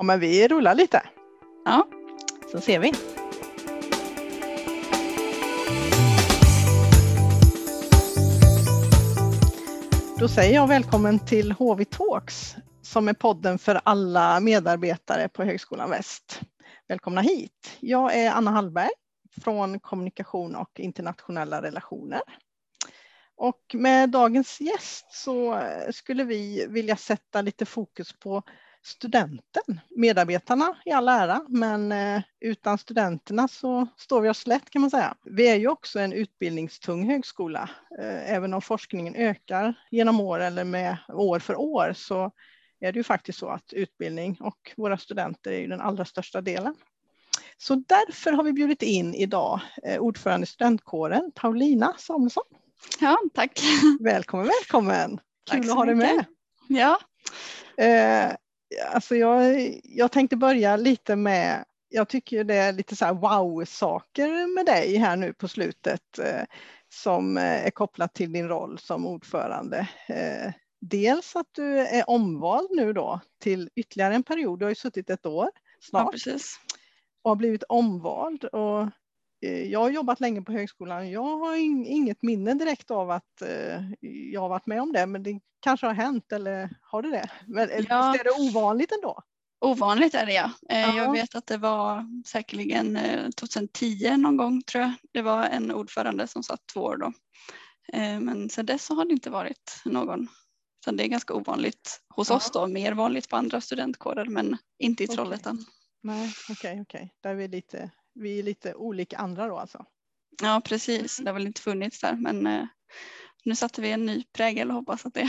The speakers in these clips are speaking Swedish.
Ja, men vi rullar lite. Ja. Så ser vi. Då säger jag välkommen till HV Talks som är podden för alla medarbetare på Högskolan Väst. Välkomna hit. Jag är Anna Hallberg från kommunikation och internationella relationer. Och med dagens gäst så skulle vi vilja sätta lite fokus på studenten. Medarbetarna i all ära, men eh, utan studenterna så står vi oss lätt kan man säga. Vi är ju också en utbildningstung högskola. Eh, även om forskningen ökar genom år eller med år för år så är det ju faktiskt så att utbildning och våra studenter är ju den allra största delen. Så därför har vi bjudit in idag eh, ordförande i studentkåren Paulina Samuelsson. Ja, tack. Välkommen, välkommen. Kul Tack att ha dig med. Ja, Eh, alltså jag, jag tänkte börja lite med, jag tycker det är lite så här wow-saker med dig här nu på slutet eh, som eh, är kopplat till din roll som ordförande. Eh, dels att du är omvald nu då till ytterligare en period, du har ju suttit ett år ja snart precis. och har blivit omvald. Och jag har jobbat länge på högskolan. Jag har in- inget minne direkt av att eh, jag har varit med om det, men det kanske har hänt eller har det det? Men eh, Ja. visst är det ovanligt ändå? Ovanligt är det ja. Eh, Ja. Jag vet att det var säkerligen eh, 2010 någon gång tror jag. Det var en ordförande som satt två år då. Eh, Men sedan dess så har det inte varit någon. Så det är ganska ovanligt hos Ja. oss då. Mer vanligt på andra studentkårer men inte i. Trollhättan. Nej, okej, okej. Där är vi lite, vi är lite olika andra då alltså. Ja precis, det har väl inte funnits där men eh, nu satte vi en ny prägel och hoppas att det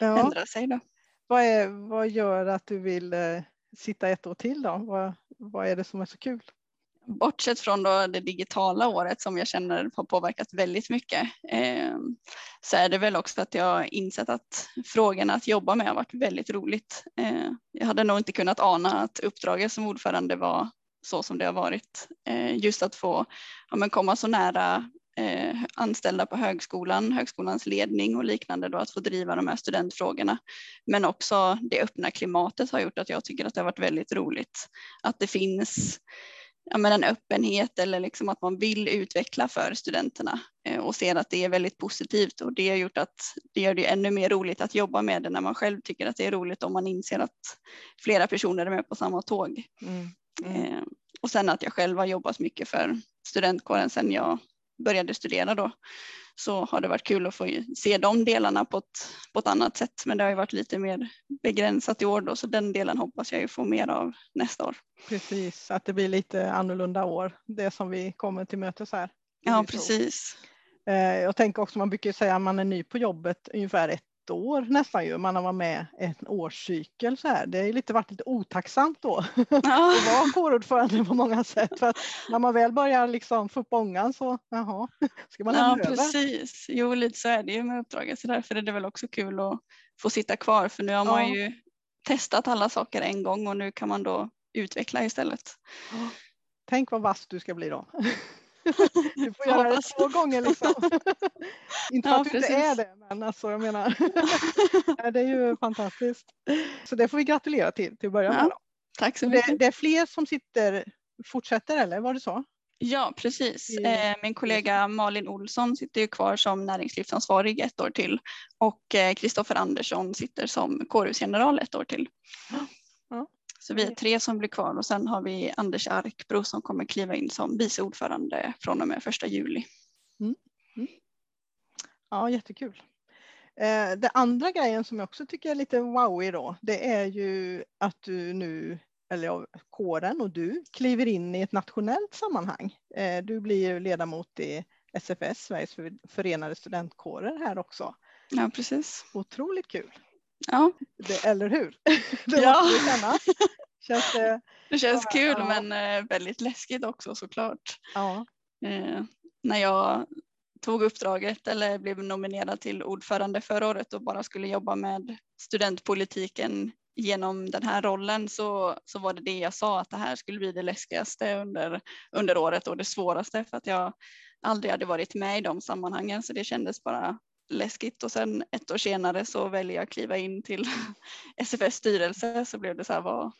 Ja. ändrar sig då. Vad, är, vad gör att du vill eh, sitta ett år till då? Vad, vad är det som är så kul? Bortsett från då det digitala året som jag känner har påverkat väldigt mycket eh, så är det väl också att jag insett att frågorna att jobba med har varit väldigt roligt. Eh, jag hade nog inte kunnat ana att uppdraget som ordförande var så som det har varit. Eh, just att få ja, men komma så nära eh, anställda på högskolan, högskolans ledning och liknande då att få driva de här studentfrågorna. Men också det öppna klimatet har gjort att jag tycker att det har varit väldigt roligt. Att det finns ja, men en öppenhet eller liksom att man vill utveckla för studenterna eh, och ser att det är väldigt positivt och det har gjort att det gör det ännu mer roligt att jobba med det när man själv tycker att det är roligt om man inser att flera personer är med på samma tåg. Mm. Eh, och sen att jag själv har jobbat mycket för studentkåren sedan jag började studera då så har det varit kul att få se de delarna på ett, på ett annat sätt men det har ju varit lite mer begränsat i år då så den delen hoppas jag ju få mer av nästa år. Precis, att det blir lite annorlunda år, det som vi kommer till mötes här. Ja precis. Eh, Jag tänker också, man brukar ju säga att man är ny på jobbet ungefär ett år nästan ju. Man har varit med en årscykel så här. Det har ju lite varit lite otacksamt då Ja. att vara kårordförande på många sätt. För att när man väl börjar liksom få upp ångan så, jaha, ska man Ja lämna över? precis, jo lite så är det ju med uppdraget så därför är det väl också kul att få sitta kvar för nu har man Ja. ju testat alla saker en gång och nu kan man då utveckla istället. Tänk vad vass du ska bli då. Du får göra det två gånger liksom. inte för Ja, att du inte är det, men alltså jag menar. Det är ju fantastiskt. Så det får vi gratulera till till att börja med. Då. Tack så Det, mycket. det är fler som sitter, fortsätter eller var det så? Ja precis, eh, min kollega Malin Olsson sitter ju kvar som näringslivsansvarig ett år till och eh, Kristoffer Andersson sitter som kårhusgeneral ett år till. Så vi är tre som blir kvar och sen har vi Anders Arkbro som kommer kliva in som vice ordförande från och med första juli. Ja, jättekul. Eh, det andra grejen som jag också tycker är lite wowig då, det är ju att du nu, eller ja, kåren och du, kliver in i ett nationellt sammanhang. Eh, du blir ju ledamot i SFS, Sveriges för- förenade studentkårer här också. Ja precis. Otroligt kul, Ja, det, eller hur? Det Ja. måste du känna. Känns det, det känns Ja, kul ja. men eh, väldigt läskigt också såklart. ja, Eh, när jag tog uppdraget eller blev nominerad till ordförande förra året och bara skulle jobba med studentpolitiken genom den här rollen så, så var det det jag sa att det här skulle bli det läskigaste under, under året och det svåraste för att jag aldrig hade varit med i de sammanhangen så det kändes bara läskigt och sen ett år senare så väljer jag att kliva in till SFS styrelse så blev det så här vad,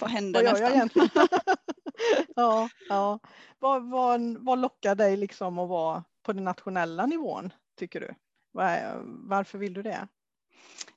vad händer Vad nästan? jag ja, ja. Vad, vad, vad lockar dig liksom att vara på den nationella nivån tycker du? Var, varför vill du det?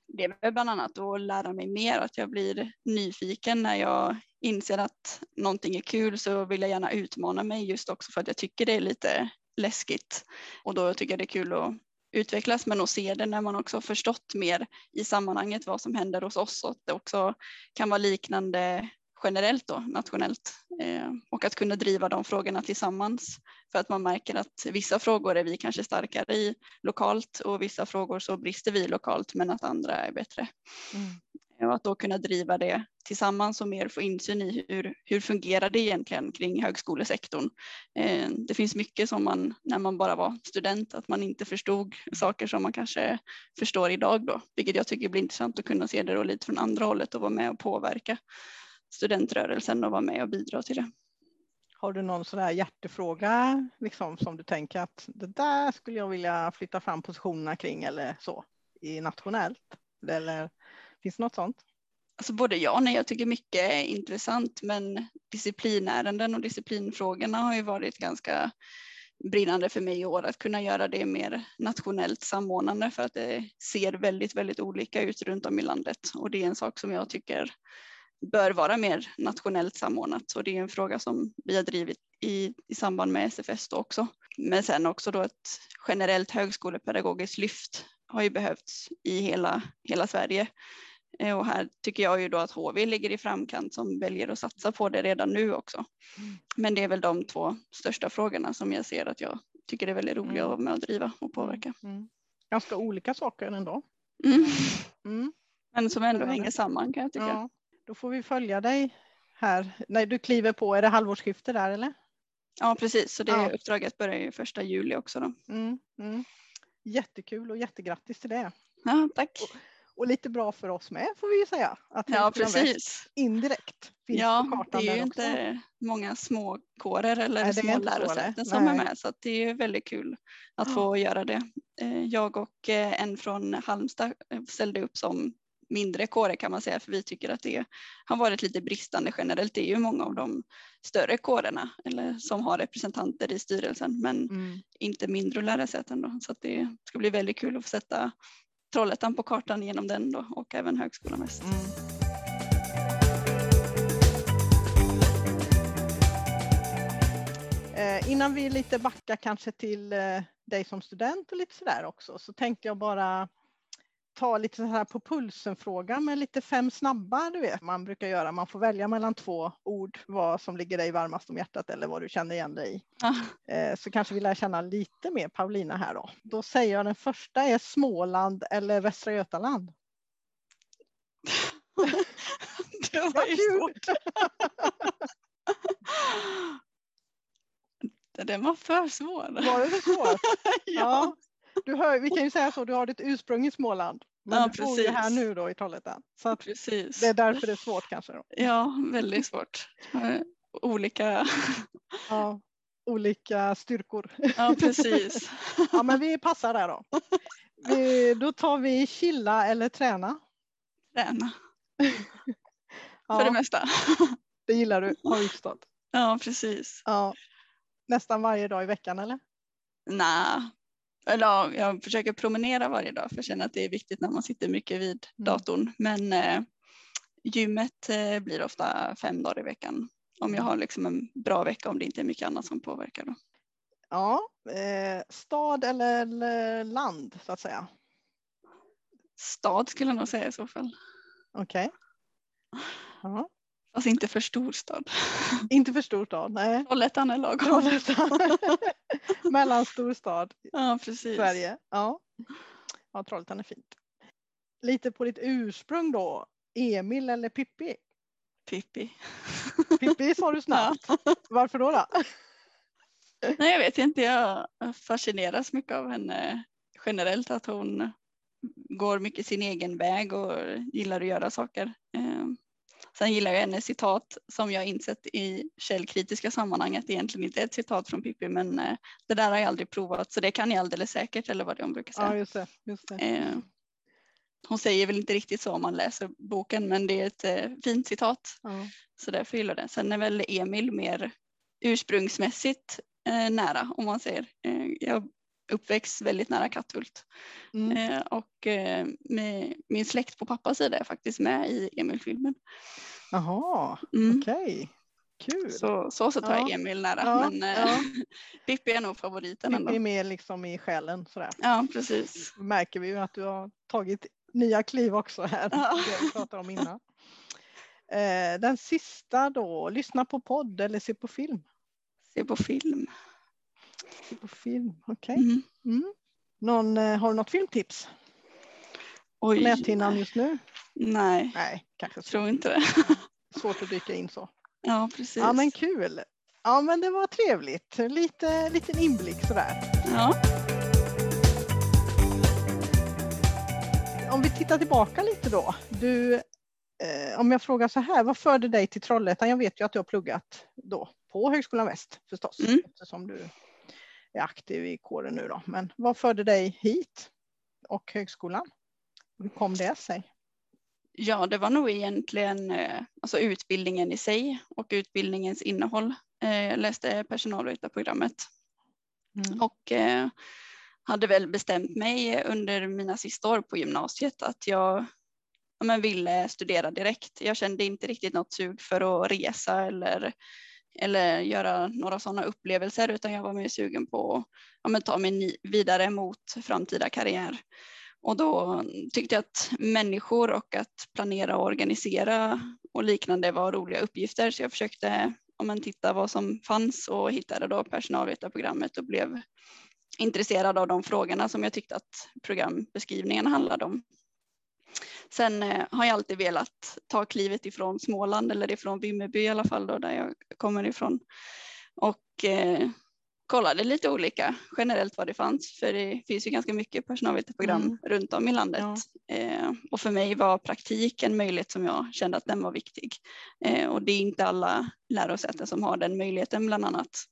Det är väl bland annat att lära mig mer, att jag blir nyfiken när jag inser att någonting är kul så vill jag gärna utmana mig just också för att jag tycker det är lite läskigt och då tycker jag det är kul att utvecklas men att se det när man också förstått mer i sammanhanget vad som händer hos oss och att det också kan vara liknande generellt då, nationellt eh, och att kunna driva de frågorna tillsammans för att man märker att vissa frågor är vi kanske starkare i lokalt och vissa frågor så brister vi lokalt men att andra är bättre. Mm. Och att då kunna driva det tillsammans och mer få insyn i hur, hur fungerar det egentligen kring högskolesektorn. Eh, det finns mycket som man när man bara var student att man inte förstod saker som man kanske förstår idag då, vilket jag tycker blir intressant att kunna se det då lite från andra hållet och vara med och påverka studentrörelsen och vara med och bidra till det. Har du någon sån här hjärtefråga liksom, som du tänker att det där skulle jag vilja flytta fram positionerna kring eller så i nationellt? Eller finns det något sånt? Alltså både ja och nej, jag tycker mycket är intressant men disciplinärenden och disciplinfrågorna har ju varit ganska brinnande för mig i år att kunna göra det mer nationellt samordnande för att det ser väldigt, väldigt olika ut runt om i landet och det är en sak som jag tycker bör vara mer nationellt samordnat och det är en fråga som vi har drivit i, i samband med SFS då också. Men sen också då ett generellt högskolepedagogiskt lyft har ju behövts i hela, hela Sverige. Eh, och här tycker jag ju då att HV ligger i framkant som väljer att satsa på det redan nu också. Mm. Men det är väl de två största frågorna som jag ser att jag tycker är väldigt roliga att vara med och driva och påverka. Mm. Ganska olika saker ändå. Mm. Mm. Men som ändå hänger samman kan jag tycka. Ja, då får vi följa dig här. när du kliver på, är det halvårsskifte där eller? Ja precis, så det Ja. uppdraget börjar ju första juli också då. Mm. Mm. Jättekul och jättegrattis till det. Ja, tack. Och lite bra för oss med får vi ju säga. Att Ja, precis. indirekt finns Ja, på det kartan är ju där också. inte många små kårer eller Nej, det är små lärosäten nej. som är med så det är ju väldigt kul att Ja. få göra det. Eh, Jag och eh, en från Halmstad eh, ställde upp som mindre kårer kan man säga för vi tycker att det har varit lite bristande generellt. Det är ju många av de större kårerna eller som har representanter i styrelsen men Mm. inte mindre lärosäten då. Så det ska bli väldigt kul att få sätta Trollhättan på kartan genom den då och även Högskolan Väst. Mm. Eh, innan vi lite backar kanske till eh, dig som student och lite sådär också så tänkte jag bara ta lite så här på pulsen fråga med lite fem snabba du vet man brukar göra. Man får välja mellan två ord vad som ligger dig varmast om hjärtat eller vad du känner igen dig i. Ja. Eh, så kanske vi lär känna lite mer Paulina här då. Då säger jag den första är Småland eller Västra Götaland. Det var ju svårt. Den var för svår. Var det så svårt? ja. Ja, du hör, vi kan ju säga så, du har ditt ursprung i Småland. Men Ja, du bor ju här nu då i Trollhättan. Så att precis. det är därför det är svårt kanske. Då. Ja, väldigt svårt. Eh, Olika, Ja, olika styrkor. ja precis. Ja, men vi passar där då. Vi, då tar vi chilla eller träna. Träna för det Ja, mesta. det gillar du, har vi förstått. Ja, precis. Ja. Nästan varje dag i veckan eller? Nej, eller ja, jag försöker promenera varje dag för jag känner att det är viktigt när man sitter mycket vid Mm. datorn. Men eh, gymmet eh, blir ofta fem dagar i veckan. Om jag har liksom en bra vecka om det inte är mycket annat som påverkar. Då. Ja, eh, stad eller eller land så att säga. Stad skulle jag nog säga i så fall. Okej. Ja. Fast inte för stor stad. Inte för stor stad, nej. Trollhättan är lagom. Trollhättan. Mellanstor stad. Ja, precis. Sverige. Ja. ja, Trollhättan är fint. Lite på ditt ursprung då. Emil eller Pippi? Pippi. Pippi sa du snabbt. Varför då? då? Nej, jag vet inte. Jag fascineras mycket av henne generellt. Att hon går mycket sin egen väg och gillar att göra saker. Sen gillar jag hennes citat som jag insett i källkritiska sammanhang att det egentligen inte är ett citat från Pippi men eh, det där har jag aldrig provat så det kan jag alldeles säkert eller vad det hon brukar Ja, säga. just det. Just det. Eh, hon säger väl inte riktigt så om man läser boken men det är ett eh, fint citat. Ja. Så därför gillar jag det. Sen är väl Emil mer ursprungsmässigt nära om man säger. Jag uppväxt väldigt nära Katthult Mm. eh, och eh, med, min släkt på pappas sida är faktiskt med i Emil-filmen. Jaha, Mm. okej. Kul. Så, så sätt har jag Ja. Emil nära Ja, men eh, ja. Pippi är nog favoriten ändå. är mer liksom i själen sådär. Ja precis. Märker vi ju att du har tagit nya kliv också här. Ja. Det vi pratade om innan. Eh, Den sista då, lyssna på podd eller se på film? Se på film. På film, okej. Mm. Mm. Någon, eh, har du något filmtips på Oj, näthinnan just nu? nej, Nej, kanske tror inte det. svårt att dyka in så. Ja precis. Ja men kul. Ja men det var trevligt. Lite liten inblick sådär. Ja. Om vi tittar tillbaka lite då. Du, eh, om jag frågar så här, vad förde dig till Trollhättan? Jag vet ju att du har pluggat då på Högskolan Väst förstås, Mm. eftersom du är aktiv i kåren nu då. Men vad förde dig hit och högskolan? Hur kom det sig? Ja, det var nog egentligen eh, alltså utbildningen i sig och utbildningens innehåll. Eh, Jag läste personalvetarprogrammet Mm. och eh, hade väl bestämt mig under mina sista år på gymnasiet att jag ja, men ville studera direkt. Jag kände inte riktigt något sug för att resa eller, eller göra några sådana upplevelser utan jag var mer sugen på att ja, men ta mig vidare mot framtida karriär. Och då tyckte jag att människor och att planera och organisera och liknande var roliga uppgifter så jag försökte ja, men titta vad som fanns och hittade då personalvetarprogrammet och blev intresserad av de frågorna som jag tyckte att programbeskrivningen handlade om. Sen eh, har jag alltid velat ta klivet ifrån Småland eller ifrån Vimmerby i alla fall då där jag kommer ifrån och eh, kollade lite olika generellt vad det fanns för det finns ju ganska mycket personalvetarprogram Mm. runt om i landet Ja. eh, och för mig var praktik en möjlighet som jag kände att den var viktig eh, och det är inte alla lärosäten som har den möjligheten bland annat.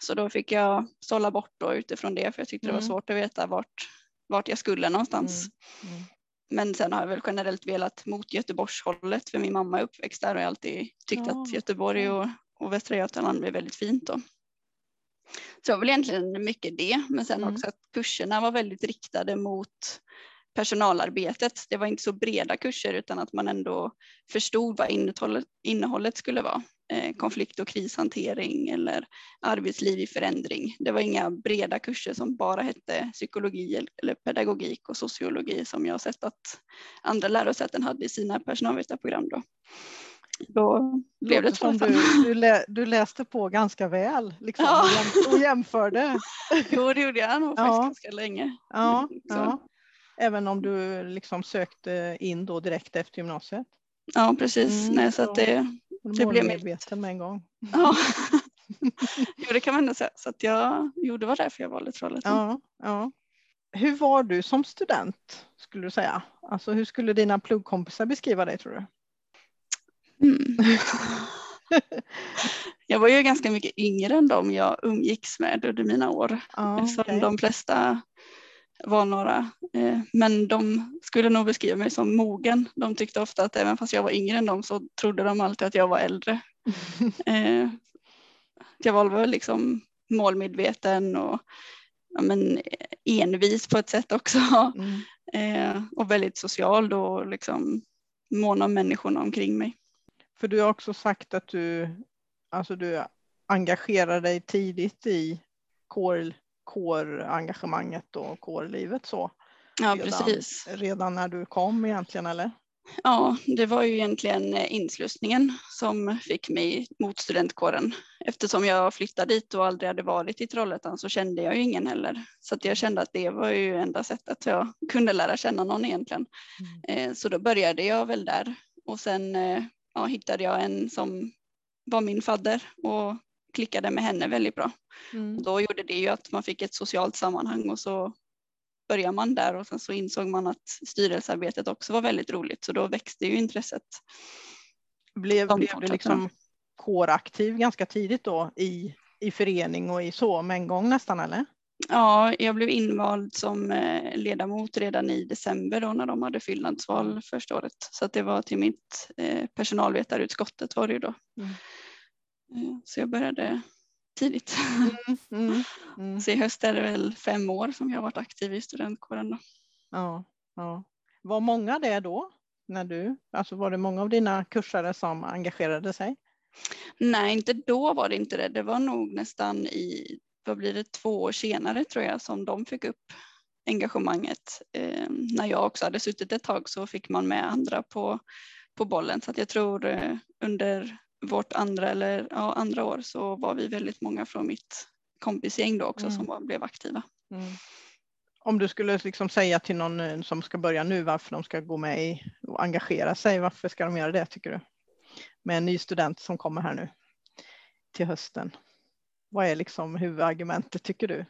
Så då fick jag sålla bort då utifrån det för jag tyckte det var Mm. svårt att veta vart, vart jag skulle någonstans. Mm. Men sen har jag väl generellt velat mot Göteborgshållet för min mamma är uppväxt där och jag har alltid tyckt Ja, att Göteborg och, och Västra Götaland är väldigt fint då. Så det var väl egentligen mycket det, men sen Mm. också att kurserna var väldigt riktade mot personalarbetet. Det var inte så breda kurser utan att man ändå förstod vad innehållet, innehållet skulle vara. Eh, konflikt och krishantering eller arbetsliv i förändring. Det var inga breda kurser som bara hette psykologi el- eller pedagogik och sociologi som jag har sett att andra lärosäten hade i sina personalvetarprogram då. Då blev det Låter som du, du, lä, du läste på ganska väl liksom, Ja. och, jäm, och jämförde. Jo, det gjorde jag nog Ja. faktiskt ganska länge. Ja, ja. Även om du liksom sökte in då direkt efter gymnasiet. Ja, precis. Mm, Nej, så att så- det, Du Det blev målmedveten med en gång. ja. jo, det kan man ändå säga. Så att jag, jo, det var därför jag valde Trollhättan. Ja, ja. Hur var du som student skulle du säga? Alltså hur skulle dina pluggkompisar beskriva dig tror du? Mm. Jag var ju ganska mycket yngre än de jag umgicks med under mina år. Eftersom okej. de flesta var några. Eh, men de skulle nog beskriva mig som mogen. De tyckte ofta att även fast jag var yngre än dem så trodde de alltid att jag var äldre. Eh, jag var väl liksom målmedveten och ja, men, envis på ett sätt också. Mm. Eh, och väldigt social då och liksom mån om människorna omkring mig. För du har också sagt att du, alltså du engagerar dig tidigt i kår, kårengagemanget och kårlivet så. Ja, redan, precis. redan när du kom egentligen eller? Ja, det var ju egentligen eh, inslussningen som fick mig mot studentkåren. Eftersom jag flyttade dit och aldrig hade varit i Trollhättan så kände jag ju ingen heller. Så jag kände att det var ju enda sättet jag kunde lära känna någon egentligen. Eh, Så då började jag väl där och sen eh, ja, hittade jag en som var min fadder och klickade med henne väldigt bra. Mm. Och då gjorde det ju att man fick ett socialt sammanhang och så började man där och sen så insåg man att styrelsearbetet också var väldigt roligt så då växte ju intresset. Blev, blev du liksom kåraktiv ganska tidigt då i, i förening och i så med en gång nästan eller? Ja, jag blev invald som eh, ledamot redan i december då när de hade fyllnadsval första året. Så att det var till mitt eh, personalvetarutskottet var det ju då. Mm. Eh, så jag började tidigt. Mm, mm, mm. Så i höst är det väl fem år som jag har varit aktiv i studentkåren. Då. Ja, ja. Var många det då? När du, alltså var det många av dina kursare som engagerade sig? Nej, inte då var det inte det. Det var nog nästan i, vad blir det, två år senare tror jag som de fick upp engagemanget. Eh, när jag också hade suttit ett tag så fick man med andra på, på bollen. Så att jag tror eh, under vårt andra, eller, ja, andra år så var vi väldigt många från mitt kompisgäng då också mm. som var, blev aktiva. Mm. Om du skulle liksom säga till någon eh, som ska börja nu varför de ska gå med i och engagera sig, varför ska de göra det tycker du? Med en ny student som kommer här nu till hösten. Vad är liksom huvudargumentet tycker du?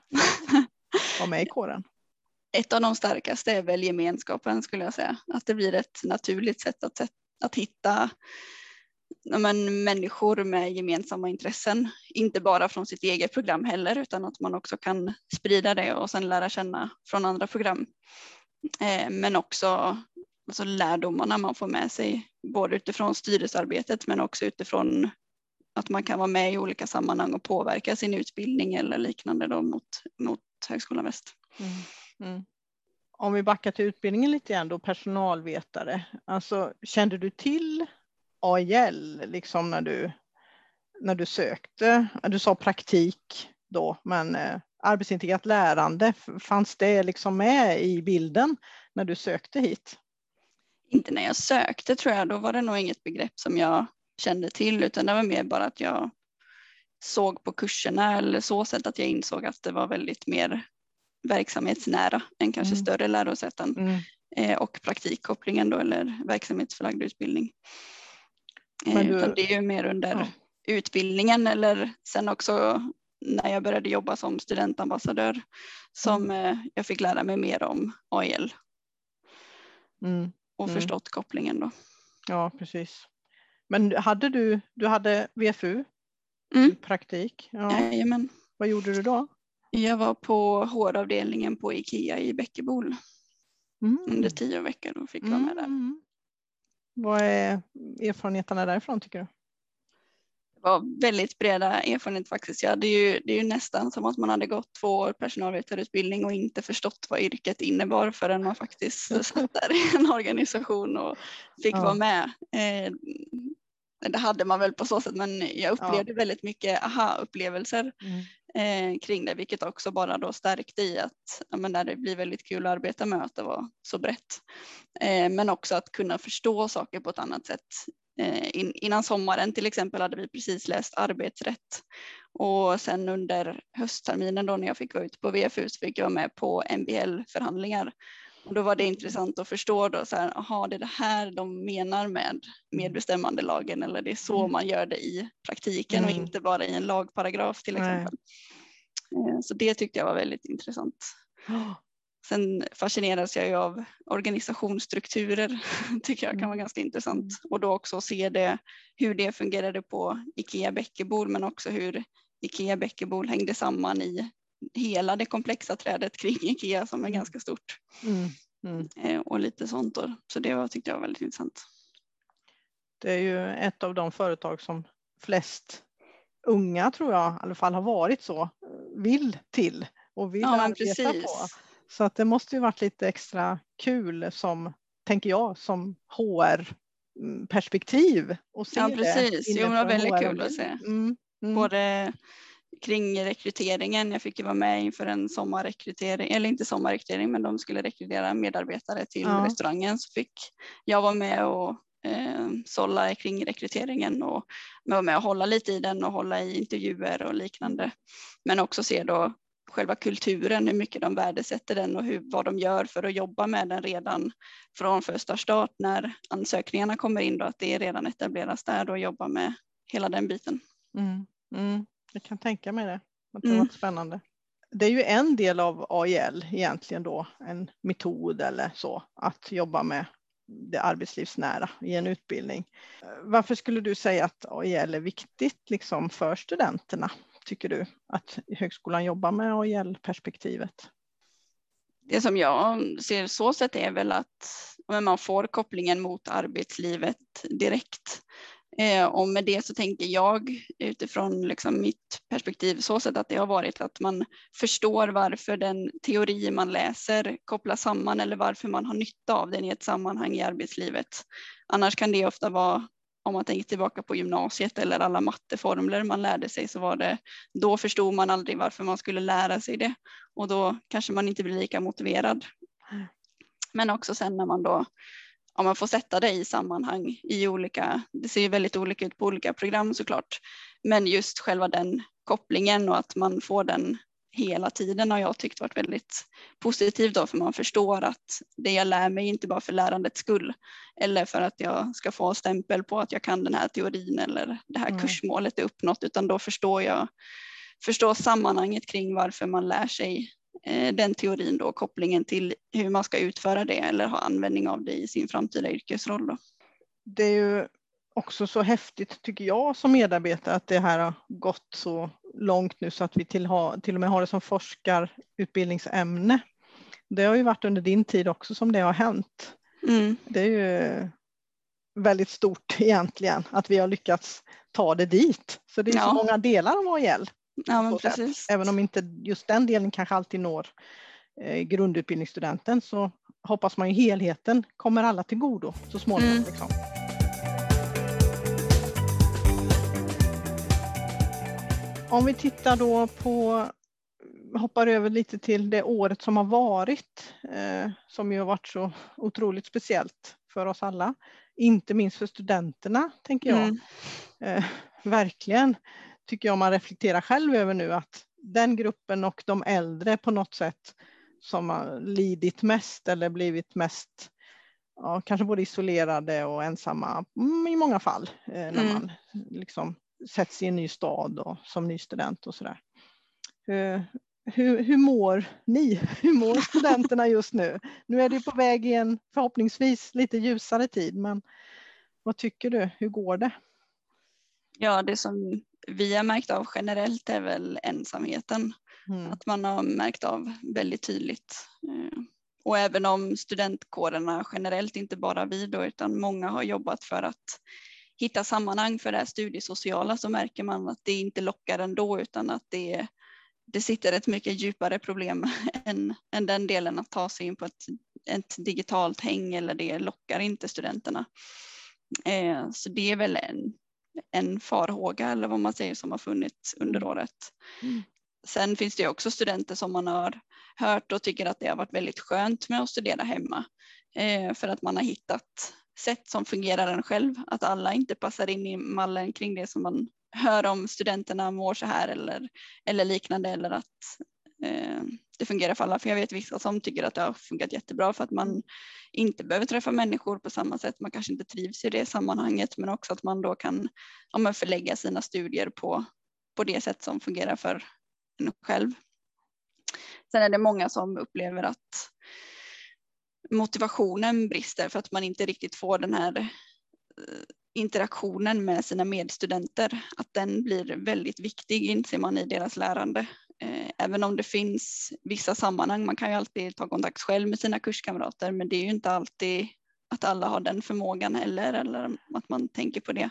Vara med i kåren? Ett av de starkaste är väl gemenskapen skulle jag säga. Att det blir ett naturligt sätt att, att hitta men, människor med gemensamma intressen. Inte bara från sitt eget program heller utan att man också kan sprida det och sen lära känna från andra program. Eh, men också alltså lärdomarna man får med sig både utifrån styrelsearbetet men också utifrån att man kan vara med i olika sammanhang och påverka sin utbildning eller liknande då mot, mot Högskolan Väst. Mm. Mm. Om vi backar till utbildningen lite grann då, personalvetare. Alltså, kände du till AIL liksom när du, när du sökte? Du sa praktik då, men eh, arbetsintegrerat lärande, fanns det liksom med i bilden när du sökte hit? Inte när jag sökte tror jag, då var det nog inget begrepp som jag kände till utan det var mer bara att jag såg på kurserna eller så sätt att jag insåg att det var väldigt mer verksamhetsnära än kanske mm. större lärosäten mm. eh, och praktikkopplingen då eller verksamhetsförlagd utbildning. Eh, du... Utan det är ju mer under ja. utbildningen eller sen också när jag började jobba som studentambassadör som mm. Eh, jag fick lära mig mer om AIL. Mm. Och mm. förstått kopplingen då. Ja, precis. Men hade du, du hade VFU, mm. praktik? Ja. Jajamän. Vad gjorde du då? Jag var på HR-avdelningen på IKEA i Bäckebol mm. under tio veckor och fick vara med där. Vad är erfarenheterna därifrån tycker du? Det var väldigt breda erfarenheter faktiskt. Ja, det, är ju, det är ju nästan som att man hade gått två år personalvetarutbildning och inte förstått vad yrket innebar förrän man faktiskt satt där i en organisation och fick ja. vara med. Eh, det hade man väl på så sätt men jag upplevde ja. väldigt mycket aha-upplevelser mm eh, kring det vilket också bara då stärkte i att ja, men det blir väldigt kul att arbeta med att det var så brett. Eh, men också att kunna förstå saker på ett annat sätt. Eh, in, innan sommaren till exempel hade vi precis läst arbetsrätt och sen under höstterminen då när jag fick vara ute på VFU så fick jag vara med på MBL-förhandlingar och då var det intressant att förstå då så här, aha, det är det här de menar med medbestämmandelagen eller det är så mm. man gör det i praktiken mm. och inte bara i en lagparagraf till exempel. Nej. Så det tyckte jag var väldigt intressant. Sen fascineras jag ju av organisationsstrukturer, tycker jag kan vara mm. ganska intressant. Och då också se det, hur det fungerade på Ikea Bäckebol men också hur Ikea Bäckebol hängde samman i hela det komplexa trädet kring Ikea som är mm. ganska stort. Mm. Mm. Eh, och lite sånt då. Så det var, tyckte jag var väldigt intressant. Det är ju ett av de företag som flest unga tror jag i alla fall har varit så, vill till och vill ja, arbeta precis. på. Så att det måste ju varit lite extra kul som, tänker jag, som HR perspektiv. Och se ja precis, det jo, det var väldigt kul att se. Mm. Mm. Både kring rekryteringen. Jag fick ju vara med inför en sommarrekrytering, eller inte sommarrekrytering, men de skulle rekrytera medarbetare till ja. restaurangen. Så fick jag vara med och eh, sålla kring rekryteringen och vara med och hålla lite i den och hålla i intervjuer och liknande. Men också se då själva kulturen, hur mycket de värdesätter den och hur, vad de gör för att jobba med den redan från första start när ansökningarna kommer in då, att det redan etableras där och jobba med hela den biten. Mm, mm. Jag kan tänka mig det. Att det mm. spännande. Det är ju en del av AIL egentligen då, en metod eller så, att jobba med det arbetslivsnära i en utbildning. Varför skulle du säga att AIL är viktigt liksom för studenterna, tycker du att högskolan jobbar med AIL-perspektivet? Det som jag ser så sett är väl att man får kopplingen mot arbetslivet direkt. Eh, och med det så tänker jag utifrån liksom mitt perspektiv så sätt att det har varit att man förstår varför den teori man läser kopplas samman eller varför man har nytta av den i ett sammanhang i arbetslivet. Annars kan det ofta vara om man tänker tillbaka på gymnasiet eller alla matteformler man lärde sig så var det då förstod man aldrig varför man skulle lära sig det och då kanske man inte blir lika motiverad. Men också sen när man då om man får sätta det i sammanhang i olika, det ser ju väldigt olika ut på olika program såklart, men just själva den kopplingen och att man får den hela tiden har jag tyckt varit väldigt positivt då för man förstår att det jag lär mig inte bara för lärandets skull eller för att jag ska få stämpel på att jag kan den här teorin eller det här mm. kursmålet är uppnått utan då förstår jag förstår sammanhanget kring varför man lär sig den teorin då, kopplingen till hur man ska utföra det eller ha användning av det i sin framtida yrkesroll. Då. Det är ju också så häftigt tycker jag som medarbetare att det här har gått så långt nu så att vi till, ha, till och med har det som forskarutbildningsämne. Det har ju varit under din tid också som det har hänt. Mm. Det är ju väldigt stort egentligen att vi har lyckats ta det dit. Så det är ja. så många delar av AIL. Ja, men precis. Även om inte just den delen kanske alltid når eh, grundutbildningsstudenten så hoppas man ju helheten kommer alla till godo så småningom. Mm. Liksom. Om vi tittar då på, hoppar över lite till det året som har varit, eh, som ju har varit så otroligt speciellt för oss alla. Inte minst för studenterna, tänker jag. Mm. Eh, verkligen tycker jag man reflekterar själv över nu att den gruppen och de äldre på något sätt som har lidit mest eller blivit mest, ja, kanske både isolerade och ensamma mm, i många fall eh, när mm. man liksom sätts i en ny stad och som ny student och sådär. Hur, hur, hur mår ni? Hur mår studenterna just nu? Nu är det på väg i en förhoppningsvis lite ljusare tid, men vad tycker du? Hur går det? Ja, det som vi har märkt av generellt är väl ensamheten. Mm. Att man har märkt av väldigt tydligt. Eh, och även om studentkårerna generellt, inte bara vi då, utan många har jobbat för att hitta sammanhang för det här studiesociala så märker man att det inte lockar ändå utan att det, det sitter ett mycket djupare problem än, än den delen att ta sig in på ett, ett digitalt häng eller det lockar inte studenterna. Eh, så det är väl en, en farhåga eller vad man säger som har funnits under mm. året. Mm. Sen finns det också studenter som man har hört och tycker att det har varit väldigt skönt med att studera hemma eh, för att man har hittat sätt som fungerar en själv, att alla inte passar in i mallen kring det som man hör om studenterna mår så här eller, eller liknande eller att eh, det fungerar för alla. För jag vet vissa som tycker att det har funkat jättebra för att man inte behöver träffa människor på samma sätt. Man kanske inte trivs i det sammanhanget men också att man då kan ja, förlägga sina studier på, på det sätt som fungerar för en själv. Sen är det många som upplever att motivationen brister för att man inte riktigt får den här eh, interaktionen med sina medstudenter, att den blir väldigt viktig inser man i deras lärande. Eh, även om det finns vissa sammanhang, man kan ju alltid ta kontakt själv med sina kurskamrater, men det är ju inte alltid att alla har den förmågan heller, eller att man tänker på det.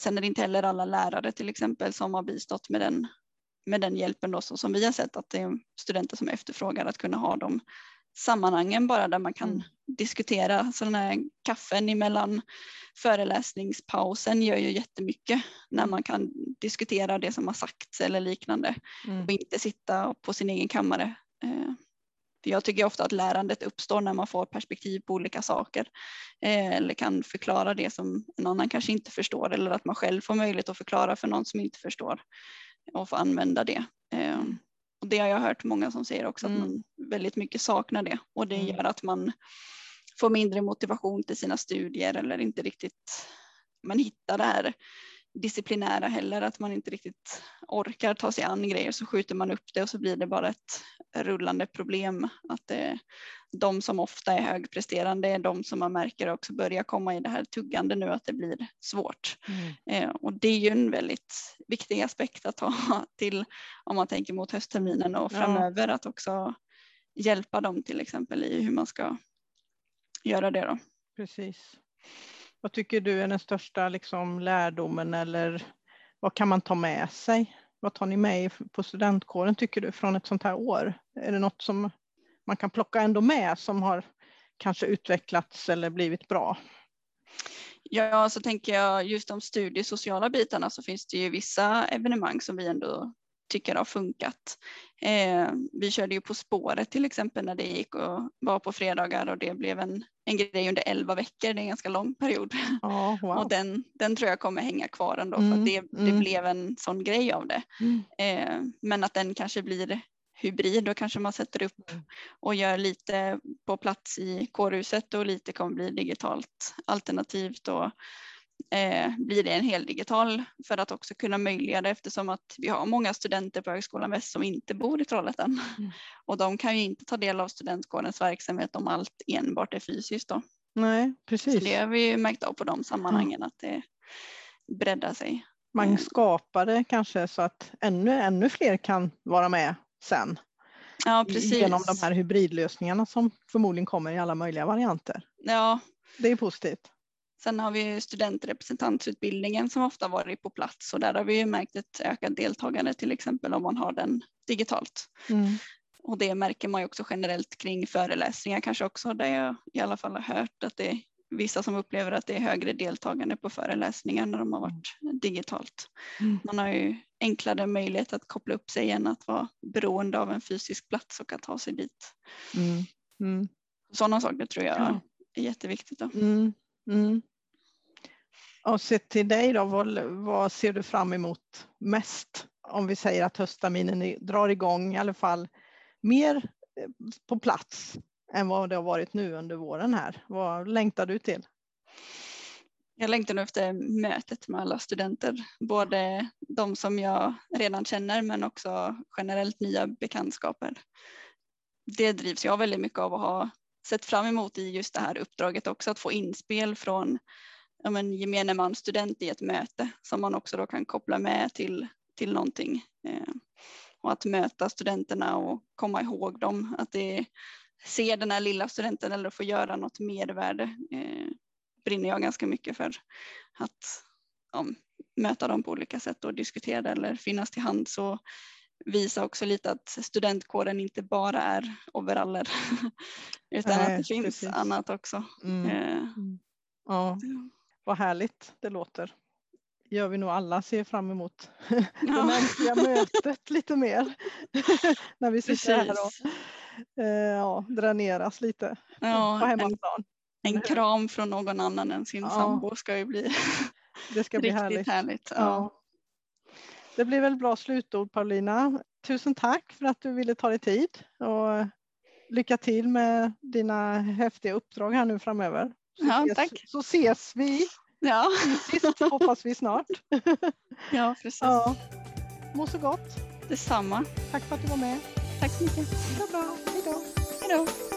Sen är det inte heller alla lärare till exempel som har bistått med den, med den hjälpen då, så som vi har sett att det är studenter som efterfrågar att kunna ha de sammanhangen bara där man kan mm. diskutera. Sådana här kaffen emellan föreläsningspausen gör ju jättemycket när mm. man kan diskutera det som har sagts eller liknande mm. och inte sitta på sin egen kammare. Eh, för jag tycker ofta att lärandet uppstår när man får perspektiv på olika saker eh, eller kan förklara det som en annan kanske inte förstår eller att man själv får möjlighet att förklara för någon som inte förstår och få använda det. Och det har jag hört många som säger också mm. att man väldigt mycket saknar det och det mm. gör att man får mindre motivation till sina studier eller inte riktigt man hittar det här disciplinära heller, att man inte riktigt orkar ta sig an grejer så skjuter man upp det och så blir det bara ett rullande problem. Att det, de som ofta är högpresterande är de som man märker också börjar komma i det här tuggande nu att det blir svårt. Mm. Eh, och det är ju en väldigt viktig aspekt att ha till om man tänker mot höstterminen och framöver ja. att också hjälpa dem till exempel i hur man ska göra det då. Precis. Vad tycker du är den största liksom, lärdomen eller vad kan man ta med sig? Vad tar ni med på studentkåren tycker du från ett sånt här år? Är det något som man kan plocka ändå med som har kanske utvecklats eller blivit bra? Ja, så tänker jag just de studiesociala bitarna så finns det ju vissa evenemang som vi ändå tycker har funkat. Eh, vi körde ju På spåret till exempel när det gick och var på fredagar och det blev en, en grej under elva veckor. Det är en ganska lång period. Oh, wow. och den, den tror jag kommer hänga kvar ändå mm, för det, det mm. blev en sån grej av det. Mm. Eh, men att den kanske blir hybrid. Då kanske man sätter upp mm. och gör lite på plats i kårhuset och lite kommer bli digitalt alternativt. Och, eh, blir det en hel digital för att också kunna möjliggöra det eftersom att vi har många studenter på Högskolan Väst som inte bor i Trollhättan mm. och de kan ju inte ta del av studentkårens verksamhet om allt enbart är fysiskt. Då. Nej, precis. Så det har vi märkt av på de sammanhangen mm. att det breddar sig. Man eh. skapar det kanske så att ännu, ännu fler kan vara med sen. Ja, precis. Genom de här hybridlösningarna som förmodligen kommer i alla möjliga varianter. Ja. Det är positivt. Sen har vi studentrepresentantsutbildningen som ofta varit på plats och där har vi märkt ett ökat deltagande till exempel om man har den digitalt. Mm. Och det märker man ju också generellt kring föreläsningar kanske också där jag i alla fall har hört att det är vissa som upplever att det är högre deltagande på föreläsningar när de har varit digitalt. Mm. Man har ju enklare möjlighet att koppla upp sig än att vara beroende av en fysisk plats och att ta sig dit. Mm. Mm. Sådana saker tror jag ja. är jätteviktigt. Då. Mm. Och sett till dig då, vad, vad, ser du fram emot mest? Om vi säger att höstterminen drar igång i alla fall mer eh, på plats än vad det har varit nu under våren här. Vad längtar du till? Jag längtar nog efter mötet med alla studenter, både de som jag redan känner men också generellt nya bekantskaper. Det drivs jag väldigt mycket av att ha sett fram emot i just det här uppdraget också, att få inspel från ja, men, gemene man student i ett möte som man också då kan koppla med till, till någonting. Eh, och att möta studenterna och komma ihåg dem, att det se den här lilla studenten eller få göra något mervärde eh, brinner jag ganska mycket för. Att ja, möta dem på olika sätt och diskutera eller finnas till hands och visa också lite att studentkåren inte bara är overaller utan Nej, att det finns precis. annat också. Mm. Eh, mm. ja. Vad härligt det låter. gör vi nog alla ser fram emot ja. det mänskliga mötet lite mer när vi sitter Precis. här och eh, ja, dräneras lite ja, på hemmaplan. En, en kram från någon annan än sin ja. sambo ska ju bli det ska bli riktigt härligt. härligt. Ja. Det blir väl bra slutord Paulina. Tusen tack för att du ville ta dig tid och lycka till med dina häftiga uppdrag här nu framöver. Så, ja, ses, tack. så ses vi ja. sist hoppas vi snart. ja, precis. Ja. Må så gott. Detsamma. Tack för att du var med. Tack så mycket. Ha bra. Hej då. Hej då.